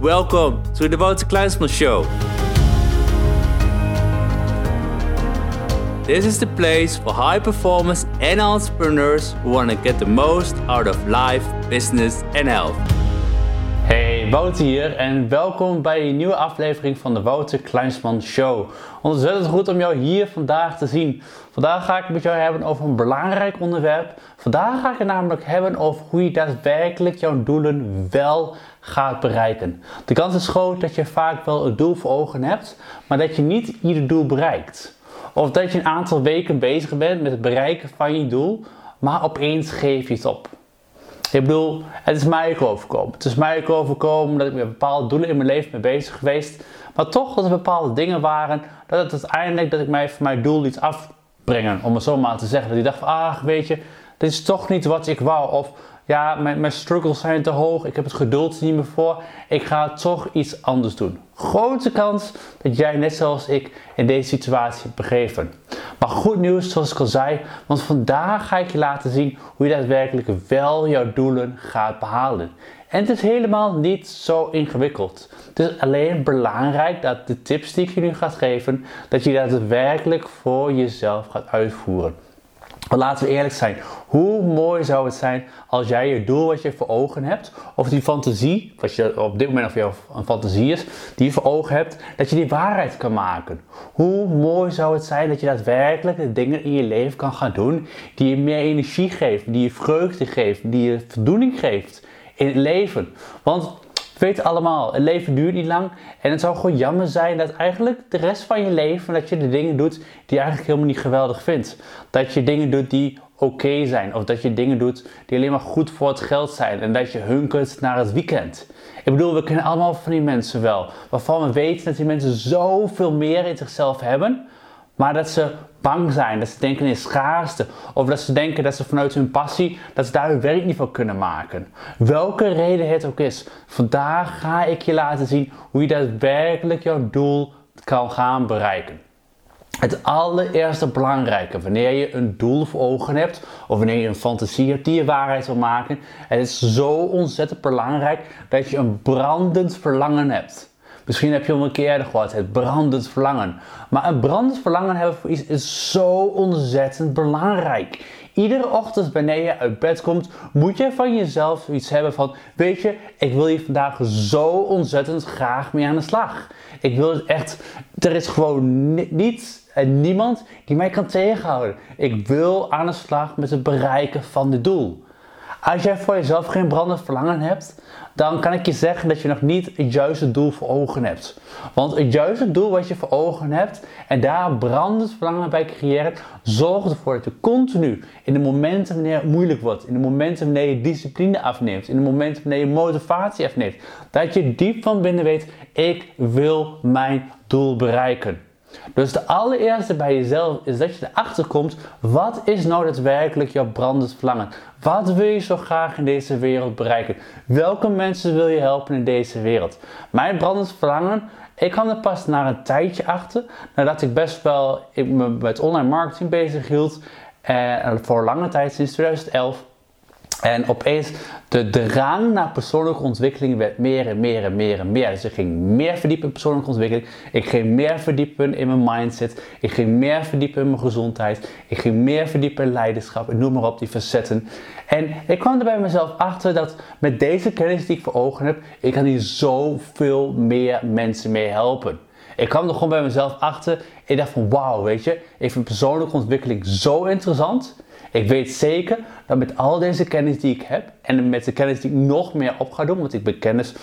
Welcome to the Wouter Kleinsman Show. This is the place for high performers and entrepreneurs who want to get the most out of life, business and health. Wouter hier en welkom bij een nieuwe aflevering van de Wouter Kleinsman Show. Ontzettend goed om jou hier vandaag te zien. Vandaag ga ik het met jou hebben over een belangrijk onderwerp. Vandaag ga ik het namelijk hebben over hoe je daadwerkelijk jouw doelen wel gaat bereiken. De kans is groot dat je vaak wel het doel voor ogen hebt, maar dat je niet ieder doel bereikt. Of dat je een aantal weken bezig bent met het bereiken van je doel, maar opeens geef je het op. Ik bedoel, het is mij ook overkomen. Het is mij ook overkomen dat ik met bepaalde doelen in mijn leven mee bezig geweest. Maar toch dat er bepaalde dingen waren, dat het uiteindelijk dat ik mij van mijn doel liet afbrengen. Om het zo maar te zeggen. Dat ik dacht van, weet je, dit is toch niet wat ik wou. Of ja, mijn, mijn struggles zijn te hoog, ik heb het geduld niet meer voor, ik ga toch iets anders doen. Grote kans dat jij net zoals ik in deze situatie begeven. Maar goed nieuws, zoals ik al zei, want vandaag ga ik je laten zien hoe je daadwerkelijk wel jouw doelen gaat behalen. En het is helemaal niet zo ingewikkeld. Het is alleen belangrijk dat de tips die ik je nu ga geven, dat je daadwerkelijk voor jezelf gaat uitvoeren. Maar laten we eerlijk zijn. Hoe mooi zou het zijn als jij je doel wat je voor ogen hebt, of die fantasie, wat je op dit moment of je een fantasie is, die je voor ogen hebt, dat je die waarheid kan maken. Hoe mooi zou het zijn dat je daadwerkelijk de dingen in je leven kan gaan doen die je meer energie geven, die je vreugde geeft, die je voldoening geeft in het leven. Want we weten allemaal, het leven duurt niet lang. En het zou gewoon jammer zijn dat eigenlijk de rest van je leven, dat je de dingen doet die je eigenlijk helemaal niet geweldig vindt. Dat je dingen doet die oké zijn. Of dat je dingen doet die alleen maar goed voor het geld zijn. En dat je hunkert naar het weekend. Ik bedoel, we kennen allemaal van die mensen wel. Waarvan we weten dat die mensen zoveel meer in zichzelf hebben. Maar dat ze bang zijn, dat ze denken in schaarste. Of dat ze denken dat ze vanuit hun passie, dat ze daar hun werk niet van kunnen maken. Welke reden het ook is. Vandaag ga ik je laten zien hoe je daadwerkelijk jouw doel kan gaan bereiken. Het allereerste belangrijke, wanneer je een doel voor ogen hebt, of wanneer je een fantasie hebt die je waarheid wil maken, het is zo ontzettend belangrijk dat je een brandend verlangen hebt. Misschien heb je al een keer eerder gehoord, het brandend verlangen. Maar een brandend verlangen hebben voor iets is zo ontzettend belangrijk. Iedere ochtend wanneer je uit bed komt, moet je van jezelf iets hebben van, weet je, ik wil hier vandaag zo ontzettend graag mee aan de slag. Ik wil echt, er is gewoon niets en niemand die mij kan tegenhouden. Ik wil aan de slag met het bereiken van dit doel. Als jij voor jezelf geen brandend verlangen hebt, dan kan ik je zeggen dat je nog niet het juiste doel voor ogen hebt. Want het juiste doel wat je voor ogen hebt en daar brandend verlangen bij creëren, zorgt ervoor dat je continu in de momenten wanneer het moeilijk wordt, in de momenten wanneer je discipline afneemt, in de momenten wanneer je motivatie afneemt, dat je diep van binnen weet, ik wil mijn doel bereiken. Dus de allereerste bij jezelf is dat je erachter komt, wat is nou daadwerkelijk jouw brandend verlangen? Wat wil je zo graag in deze wereld bereiken? Welke mensen wil je helpen in deze wereld? Mijn brandend verlangen, ik kwam er pas na een tijdje achter, nadat ik best wel ik me met online marketing bezig hield. En eh, voor lange tijd, sinds 2011. En opeens de drang naar persoonlijke ontwikkeling werd meer en meer en meer en meer. Dus ik ging meer verdiepen in persoonlijke ontwikkeling. Ik ging meer verdiepen in mijn mindset. Ik ging meer verdiepen in mijn gezondheid. Ik ging meer verdiepen in leiderschap. En noem maar op die facetten. En ik kwam er bij mezelf achter dat met deze kennis die ik voor ogen heb, ik kan hier zoveel meer mensen mee helpen. Ik kwam er gewoon bij mezelf achter. Ik dacht van wauw, weet je, ik vind persoonlijke ontwikkeling zo interessant. Ik weet zeker dat met al deze kennis die ik heb en met de kennis die ik nog meer op ga doen, want ik ben kennis,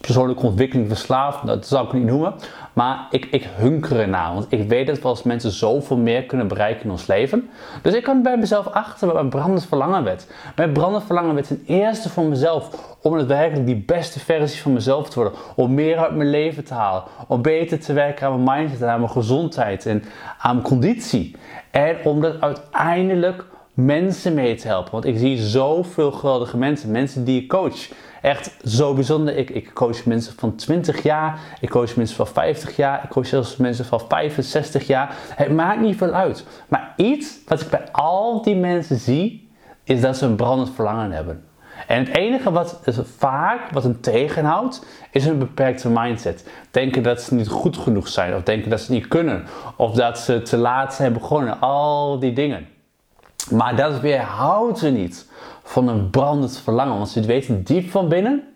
persoonlijke ontwikkeling verslaafd, dat zou ik niet noemen, maar ik, ik hunker ernaar, want ik weet dat we als mensen zoveel meer kunnen bereiken in ons leven. Dus ik kan bij mezelf achter wat mijn brandend verlangen werd. Mijn brandend verlangen werd ten eerste voor mezelf om het werkelijk die beste versie van mezelf te worden, om meer uit mijn leven te halen, om beter te werken aan mijn mindset en aan mijn gezondheid en aan mijn conditie. En om dat uiteindelijk mensen mee te helpen. Want ik zie zoveel geweldige mensen, mensen die ik coach. Echt zo bijzonder. Ik, ik coach mensen van 20 jaar, ik coach mensen van 50 jaar, ik coach zelfs mensen van 65 jaar. Het maakt niet veel uit. Maar iets wat ik bij al die mensen zie, is dat ze een brandend verlangen hebben. En het enige wat vaak wat een tegenhoudt, is een beperkte mindset. Denken dat ze niet goed genoeg zijn, of denken dat ze niet kunnen, of dat ze te laat zijn begonnen. Al die dingen. Maar dat weerhoudt ze niet van een brandend verlangen, want ze weten diep van binnen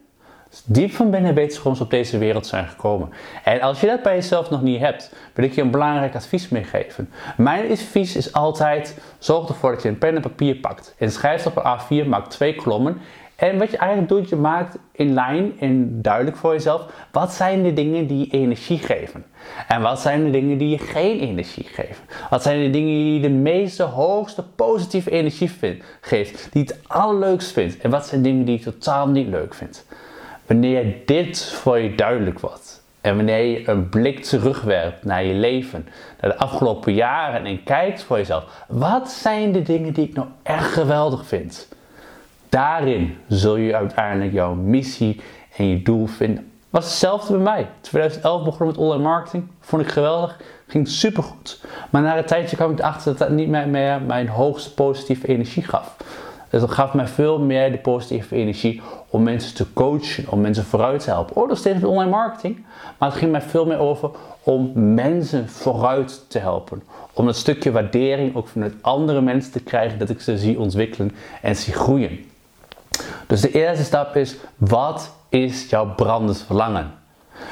Diep van binnen weten ze gewoon ze op deze wereld zijn gekomen. En als je dat bij jezelf nog niet hebt, wil ik je een belangrijk advies meegeven. Mijn advies is altijd: zorg ervoor dat je een pen en papier pakt. En schrijf op een A4, maak twee kolommen. En wat je eigenlijk doet, je maakt in lijn en duidelijk voor jezelf: wat zijn de dingen die energie geven? En wat zijn de dingen die je geen energie geven? Wat zijn de dingen die je de meeste, hoogste positieve energie vindt, geeft? Die het allerleukst vindt? En wat zijn dingen die je totaal niet leuk vindt? Wanneer dit voor je duidelijk wordt en wanneer je een blik terugwerpt naar je leven, naar de afgelopen jaren en kijkt voor jezelf, wat zijn de dingen die ik nou echt geweldig vind? Daarin zul je uiteindelijk jouw missie en je doel vinden. Was hetzelfde bij mij. 2011 begon met online marketing. Vond ik geweldig. Ging supergoed. Maar na een tijdje kwam ik erachter dat dat niet meer mijn hoogste positieve energie gaf. Dus dat gaf mij veel meer de positieve energie om mensen te coachen, om mensen vooruit te helpen. Oh, dat steeds met online marketing. Maar het ging mij veel meer over om mensen vooruit te helpen. Om dat stukje waardering ook vanuit andere mensen te krijgen, dat ik ze zie ontwikkelen en zie groeien. Dus de eerste stap is, wat is jouw brandend verlangen?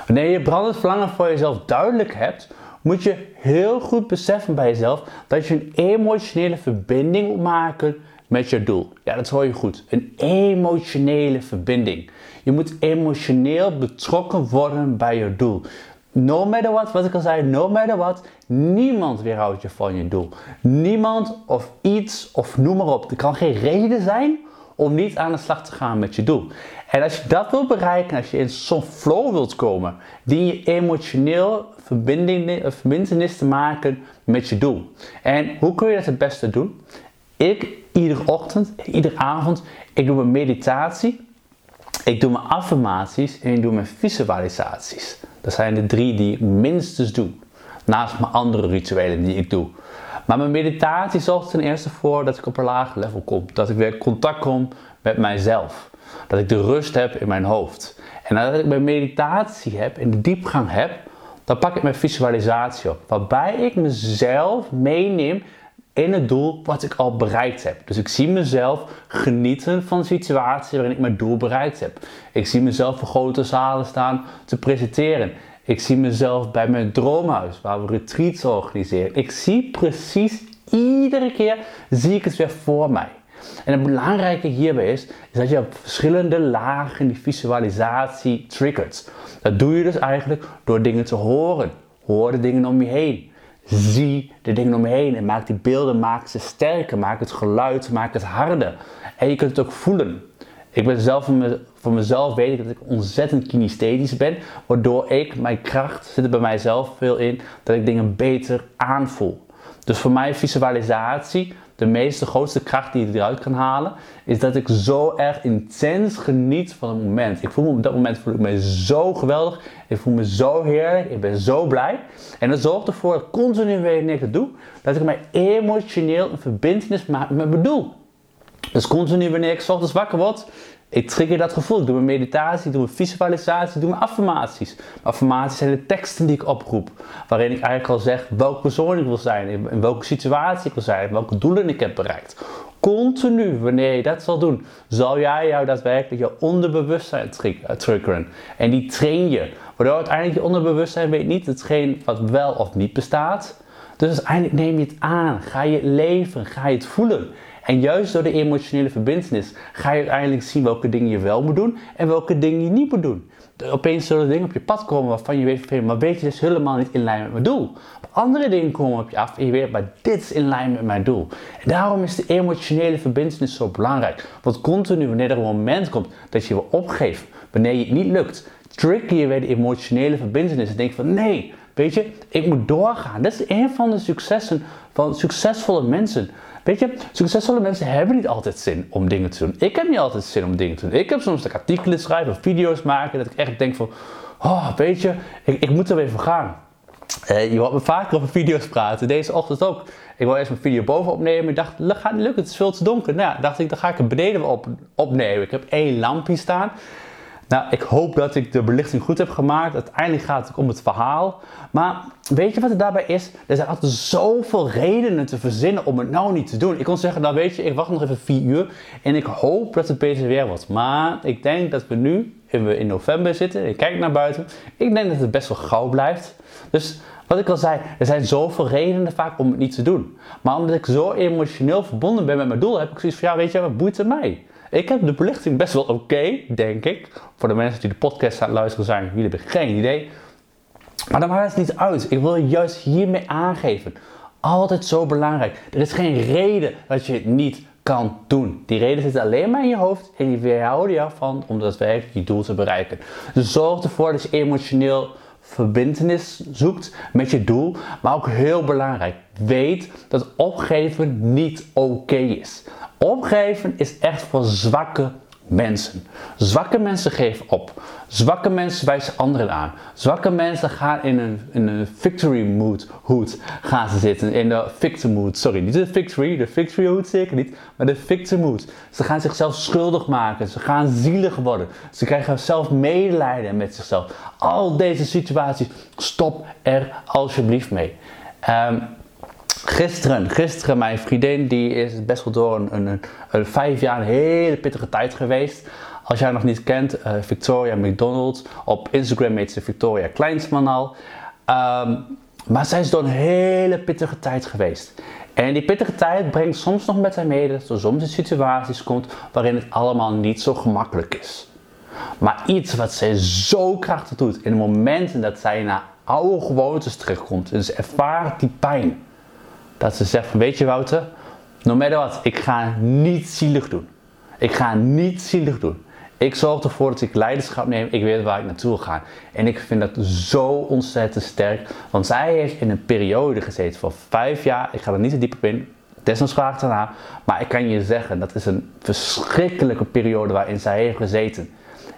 Wanneer je brandend verlangen voor jezelf duidelijk hebt, moet je heel goed beseffen bij jezelf dat je een emotionele verbinding moet maken met je doel. Ja, dat hoor je goed. Een emotionele verbinding. Je moet emotioneel betrokken worden bij je doel. No matter what, wat ik al zei, no matter what, niemand weerhoudt je van je doel. Niemand of iets of noem maar op. Er kan geen reden zijn om niet aan de slag te gaan met je doel. En als je dat wilt bereiken, als je in zo'n flow wilt komen, die je emotioneel verbindenis te maken met je doel. En hoe kun je dat het beste doen? Ik, iedere ochtend, iedere avond, ik doe mijn meditatie, ik doe mijn affirmaties en ik doe mijn visualisaties. Dat zijn de drie die ik minstens doe. Naast mijn andere rituelen die ik doe. Maar mijn meditatie zorgt ten eerste voor dat ik op een laag level kom. Dat ik weer contact kom met mijzelf. Dat ik de rust heb in mijn hoofd. En nadat ik mijn meditatie heb en de diepgang heb, dan pak ik mijn visualisatie op. Waarbij ik mezelf meeneem in het doel wat ik al bereikt heb. Dus ik zie mezelf genieten van de situatie waarin ik mijn doel bereikt heb. Ik zie mezelf voor grote zalen staan te presenteren. Ik zie mezelf bij mijn droomhuis waar we retreats organiseren. Ik zie precies iedere keer zie ik het weer voor mij. En het belangrijke hierbij is, is dat je op verschillende lagen die visualisatie triggert. Dat doe je dus eigenlijk door dingen te horen. Hoor de dingen om je heen. Zie de dingen om je heen en maak die beelden, maak ze sterker, maak het geluid, maak het harder. En je kunt het ook voelen. Ik ben zelf voor, me, voor mezelf weet ik dat ik ontzettend kinesthetisch ben, waardoor ik, mijn kracht zit er bij mijzelf veel in, dat ik dingen beter aanvoel. Dus voor mij visualisatie, de meeste grootste kracht die ik eruit kan halen, is dat ik zo erg intens geniet van het moment. Ik voel me op dat moment voel ik me zo geweldig. Ik voel me zo heerlijk. Ik ben zo blij. En dat zorgt ervoor dat continu wanneer ik het doe, dat ik mij emotioneel een verbindenis maak met mijn doel. Dus continu wanneer ik ochtends wakker word, ik trigger dat gevoel. Ik doe mijn meditatie, ik doe mijn visualisatie, ik doe mijn affirmaties. Affirmaties zijn de teksten die ik oproep. Waarin ik eigenlijk al zeg welke persoon ik wil zijn, in welke situatie ik wil zijn, welke doelen ik heb bereikt. Continu, wanneer je dat zal doen, zal jij jou daadwerkelijk je onderbewustzijn eh, triggeren. En die train je. Waardoor uiteindelijk je onderbewustzijn weet niet hetgeen wat wel of niet bestaat. Dus uiteindelijk neem je het aan, ga je het leven, ga je het voelen. En juist door de emotionele verbindenis ga je uiteindelijk zien welke dingen je wel moet doen en welke dingen je niet moet doen. Opeens zullen dingen op je pad komen waarvan je weet, maar weet je, dit is helemaal niet in lijn met mijn doel. Andere dingen komen op je af en je weet, maar dit is in lijn met mijn doel. En daarom is de emotionele verbindenis zo belangrijk. Want continu, wanneer er een moment komt dat je wil opgeven, wanneer je het niet lukt, trigger je weer de emotionele verbindenis en denk van nee, weet je, ik moet doorgaan. Dat is een van de successen van succesvolle mensen. Weet je, succesvolle mensen hebben niet altijd zin om dingen te doen. Ik heb niet altijd zin om dingen te doen. Ik heb soms dat ik artikelen schrijf of video's maken dat ik echt denk van, oh, weet je, ik, ik moet er weer voor gaan. Uh, je hoort me vaker over video's praten. Deze ochtend ook. Ik wil eerst mijn video boven opnemen. Ik dacht, dat gaat niet lukken, het is veel te donker. Nou dacht ik, dan ga ik het beneden op, opnemen. Ik heb één lampje staan. Nou, ik hoop dat ik de belichting goed heb gemaakt. Uiteindelijk gaat het om het verhaal. Maar weet je wat er daarbij is? Er zijn altijd zoveel redenen te verzinnen om het nou niet te doen. Ik kon zeggen, nou weet je, ik wacht nog even vier uur. En ik hoop dat het beter weer wordt. Maar ik denk dat we nu in november zitten. Ik kijk naar buiten. Ik denk dat het best wel gauw blijft. Dus wat ik al zei, er zijn zoveel redenen vaak om het niet te doen. Maar omdat ik zo emotioneel verbonden ben met mijn doel, heb ik zoiets van, ja weet je, wat boeit het mij? Ik heb de belichting best wel oké, denk ik. Voor de mensen die de podcast aan het luisteren zijn, jullie hebben geen idee. Maar dan maakt het niet uit. Ik wil juist hiermee aangeven. Altijd zo belangrijk. Er is geen reden dat je het niet kan doen. Die reden zit alleen maar in je hoofd en die weerhouden je van om daadwerkelijk je doel te bereiken. Dus zorg ervoor dat je emotioneel verbindenis zoekt met je doel. Maar ook heel belangrijk, weet dat opgeven niet oké is. Opgeven is echt voor zwakke mensen. Zwakke mensen geven op. Zwakke mensen wijzen anderen aan. Zwakke mensen gaan in een, een victory mood hoed gaan ze zitten. In de victim mood. Sorry, niet de victory. De victory hood zeker niet. Maar de victim mood. Ze gaan zichzelf schuldig maken. Ze gaan zielig worden. Ze krijgen zelf medelijden met zichzelf. Al deze situaties. Stop er alsjeblieft mee. Um, Gisteren, gisteren mijn vriendin, die is best wel door een, een, een, vijf jaar een hele pittige tijd geweest. Als jij nog niet kent, uh, Victoria McDonald. Op Instagram heet ze Victoria Kleinsman al. Ehm, maar zij is door een hele pittige tijd geweest. En die pittige tijd brengt soms nog met haar mee dat er soms in situaties komt waarin het allemaal niet zo gemakkelijk is. Maar iets wat zij zo krachtig doet in de momenten dat zij naar oude gewoontes terugkomt. Dus ervaart die pijn dat ze zegt van weet je Wouter, no matter what, ik ga niet zielig doen. Ik ga niet zielig doen. Ik zorg ervoor dat ik leiderschap neem. Ik weet waar ik naartoe ga. En ik vind dat zo ontzettend sterk. Want zij heeft in een periode gezeten van vijf jaar. Ik ga er niet te diep op in. Desnoods vraag daarna. Maar ik kan je zeggen, dat is een verschrikkelijke periode waarin zij heeft gezeten.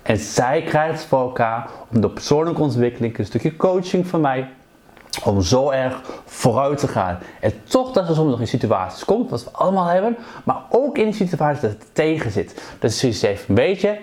En zij krijgt voor elkaar om de persoonlijke ontwikkeling, een stukje coaching van mij, om zo erg vooruit te gaan. En toch dat er soms nog in situaties komt, wat we allemaal hebben, maar ook in die situaties dat het tegen zit. Dat je zegt, weet je,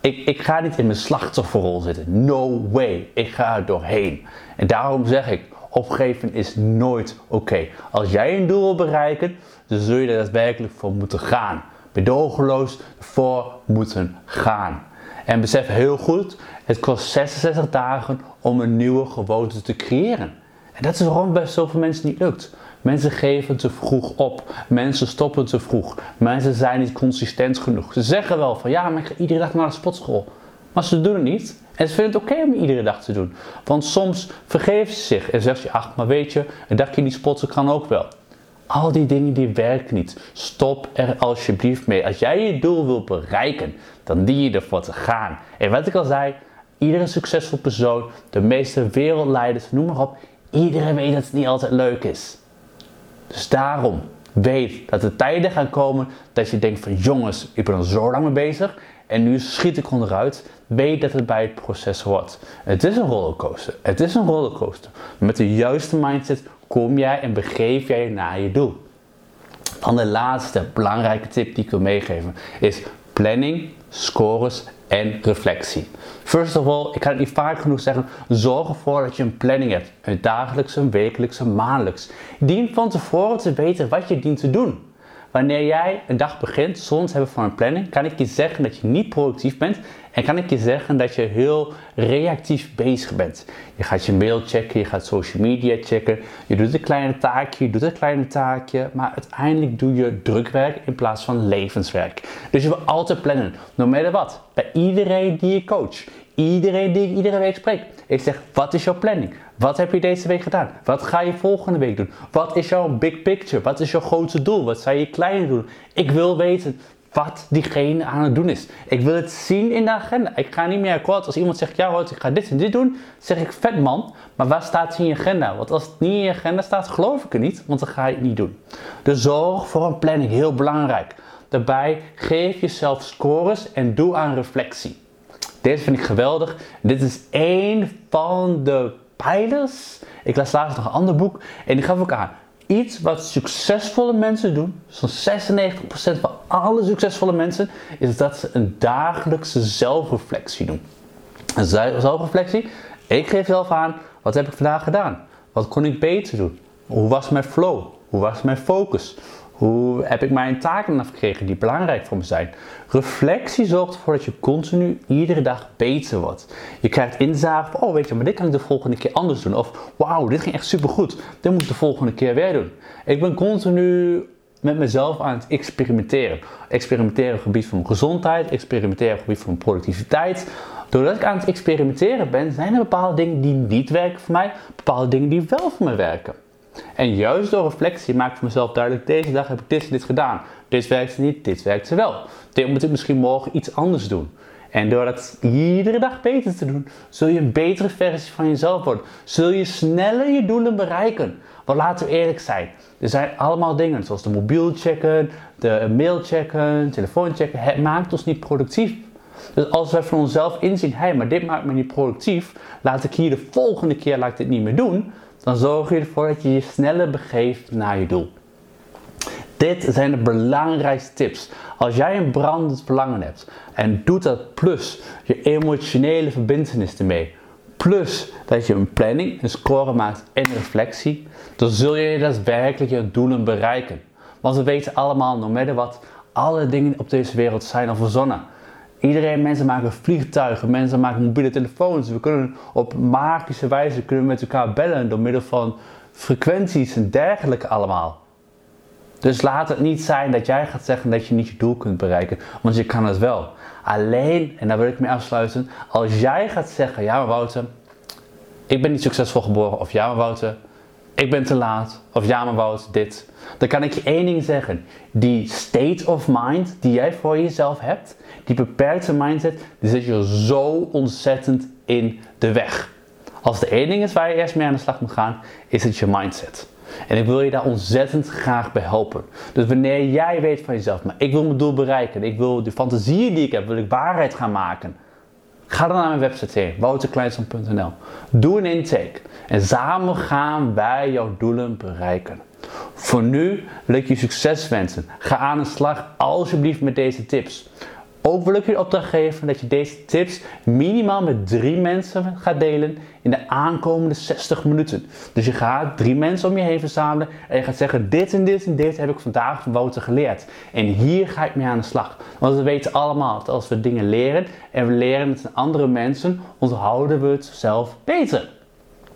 ik, ik ga niet in mijn slachtofferrol zitten. No way. Ik ga er doorheen. En daarom zeg ik, opgeven is nooit oké. Als jij een doel wil bereiken, dan zul je er daadwerkelijk voor moeten gaan. Bedogeloos voor moeten gaan. En besef heel goed, het kost 66 dagen om een nieuwe gewoonte te creëren. En dat is waarom bij zoveel mensen niet lukt. Mensen geven te vroeg op. Mensen stoppen te vroeg. Mensen zijn niet consistent genoeg. Ze zeggen wel van ja, maar ik ga iedere dag naar de sportschool. Maar ze doen het niet. En ze vinden het oké om iedere dag te doen. Want soms vergeven ze zich en zeggen ze, ach, maar weet je, een dagje niet sporten kan ook wel. Al die dingen die werken niet. Stop er alsjeblieft mee. Als jij je doel wilt bereiken, dan dien je ervoor te gaan. En wat ik al zei, iedere succesvol persoon, de meeste wereldleiders, noem maar op, iedereen weet dat het niet altijd leuk is. Dus daarom weet dat er tijden gaan komen dat je denkt van jongens, ik ben al zo lang mee bezig en nu schiet ik onderuit. Weet dat het bij het proces hoort. Het is een rollercoaster. Het is een rollercoaster. Met de juiste mindset kom jij en begeef jij naar je doel. Dan de laatste belangrijke tip die ik wil meegeven is planning, scores en reflectie. First of all, ik kan het niet vaak genoeg zeggen, zorg ervoor dat je een planning hebt. Een dagelijkse, een wekelijkse, maandelijks. Dien van tevoren te weten wat je dient te doen. Wanneer jij een dag begint zonder hebben van een planning, kan ik je zeggen dat je niet productief bent en kan ik je zeggen dat je heel reactief bezig bent. Je gaat je mail checken, je gaat social media checken, je doet een kleine taakje, je doet een kleine taakje, maar uiteindelijk doe je drukwerk in plaats van levenswerk. Dus je wil altijd plannen, no matter wat. Bij iedereen die je coach, iedereen die ik iedere week spreek. Ik zeg, wat is jouw planning? Wat heb je deze week gedaan? Wat ga je volgende week doen? Wat is jouw big picture? Wat is jouw grootste doel? Wat zijn je kleine doelen? Ik wil weten wat diegene aan het doen is. Ik wil het zien in de agenda. Ik ga niet meer akkoord als iemand zegt, ja ik ga dit en dit doen. zeg ik, vet man, maar waar staat het in je agenda? Want als het niet in je agenda staat, geloof ik het niet, want dan ga je het niet doen. Dus zorg voor een planning, heel belangrijk. Daarbij geef jezelf scores en doe aan reflectie. Deze vind ik geweldig. Dit is één van de pijlers. Ik las laatst nog een ander boek en die gaf ook aan. Iets wat succesvolle mensen doen, zo'n 96% van alle succesvolle mensen, is dat ze een dagelijkse zelfreflectie doen. Een zelfreflectie, ik geef zelf aan, wat heb ik vandaag gedaan? Wat kon ik beter doen? Hoe was mijn flow? Hoe was mijn focus? Hoe heb ik mijn taken afgekregen die belangrijk voor me zijn? Reflectie zorgt ervoor dat je continu iedere dag beter wordt. Je krijgt inzage van, oh weet je, maar dit kan ik de volgende keer anders doen. Of, wauw, dit ging echt supergoed. Dit moet ik de volgende keer weer doen. Ik ben continu met mezelf aan het experimenteren. Experimenteren op het gebied van gezondheid, experimenteren op het gebied van productiviteit. Doordat ik aan het experimenteren ben, zijn er bepaalde dingen die niet werken voor mij, bepaalde dingen die wel voor me werken. En juist door reflectie maak ik voor mezelf duidelijk, deze dag heb ik dit en dit gedaan. Dit werkt niet, dit werkt wel. Dit moet ik misschien morgen iets anders doen. En door dat iedere dag beter te doen, zul je een betere versie van jezelf worden. Zul je sneller je doelen bereiken. Want laten we eerlijk zijn, er zijn allemaal dingen zoals de mobiel checken, de mail checken, telefoon checken. Het maakt ons niet productief. Dus als wij van onszelf inzien, hé, hey, maar dit maakt me niet productief, laat ik hier de volgende keer laat ik dit niet meer doen, dan zorg je ervoor dat je je sneller begeeft naar je doel. Dit zijn de belangrijkste tips. Als jij een brandend verlangen hebt en doet dat plus je emotionele verbindenis ermee, plus dat je een planning, een score maakt en reflectie, dan zul je daadwerkelijk je doelen bereiken. Want we weten allemaal, no matter wat, alle dingen op deze wereld zijn al verzonnen. Iedereen, mensen maken vliegtuigen, mensen maken mobiele telefoons. We kunnen op magische wijze kunnen met elkaar bellen door middel van frequenties en dergelijke allemaal. Dus laat het niet zijn dat jij gaat zeggen dat je niet je doel kunt bereiken, want je kan het wel. Alleen, en daar wil ik mee afsluiten, als jij gaat zeggen, ja Wouter, ik ben niet succesvol geboren, of ja Wouter, ik ben te laat, of ja maar Wouter, dit. Dan kan ik je één ding zeggen, die state of mind die jij voor jezelf hebt, die beperkte mindset, die zit je zo ontzettend in de weg. Als er één ding is waar je eerst mee aan de slag moet gaan, is het je mindset. En ik wil je daar ontzettend graag bij helpen. Dus wanneer jij weet van jezelf, maar ik wil mijn doel bereiken, ik wil de fantasieën die ik heb, wil ik waarheid gaan maken. Ga dan naar mijn website heen, wouterkleinson.nl. Doe een intake en samen gaan wij jouw doelen bereiken. Voor nu wil ik je succes wensen. Ga aan de slag alsjeblieft met deze tips. Ook wil ik je opdracht geven dat je deze tips minimaal met drie mensen gaat delen in de aankomende 60 minuten. Dus je gaat drie mensen om je heen verzamelen en je gaat zeggen: Dit en dit en dit heb ik vandaag van Wouter geleerd. En hier ga ik mee aan de slag. Want we weten allemaal dat als we dingen leren en we leren met andere mensen, onthouden we het zelf beter.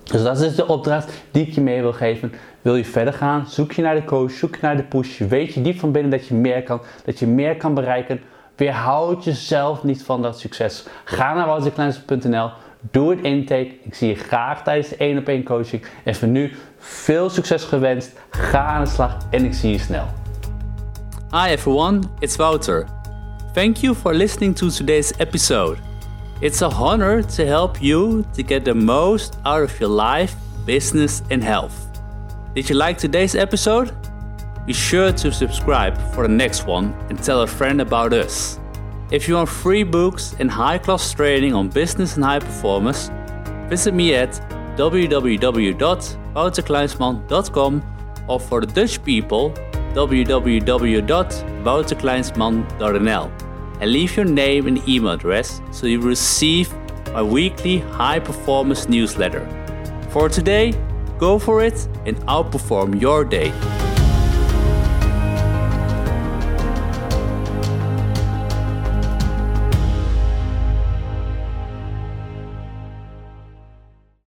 Dus dat is de opdracht die ik je mee wil geven. Wil je verder gaan? Zoek je naar de coach, zoek je naar de push. Weet je diep van binnen dat je meer kan, dat je meer kan bereiken Weerhoud jezelf niet van dat succes. Ga naar wouterkleinste.nl. Doe het intake. Ik zie je graag tijdens de 1 op 1 coaching. En voor nu veel succes gewenst. Ga aan de slag en ik zie je snel. Hi everyone, it's Wouter. Thank you for listening to today's episode. It's a honor to help you to get the most out of your life, business, and health. Did you like today's episode? Be sure to subscribe for the next one and tell a friend about us. If you want free books and high class training on business and high performance, visit me at www.wouterkleinsman.com or for the Dutch people, www.wouterkleinsman.nl and leave your name and email address so you receive my weekly high performance newsletter. For today, go for it and outperform your day.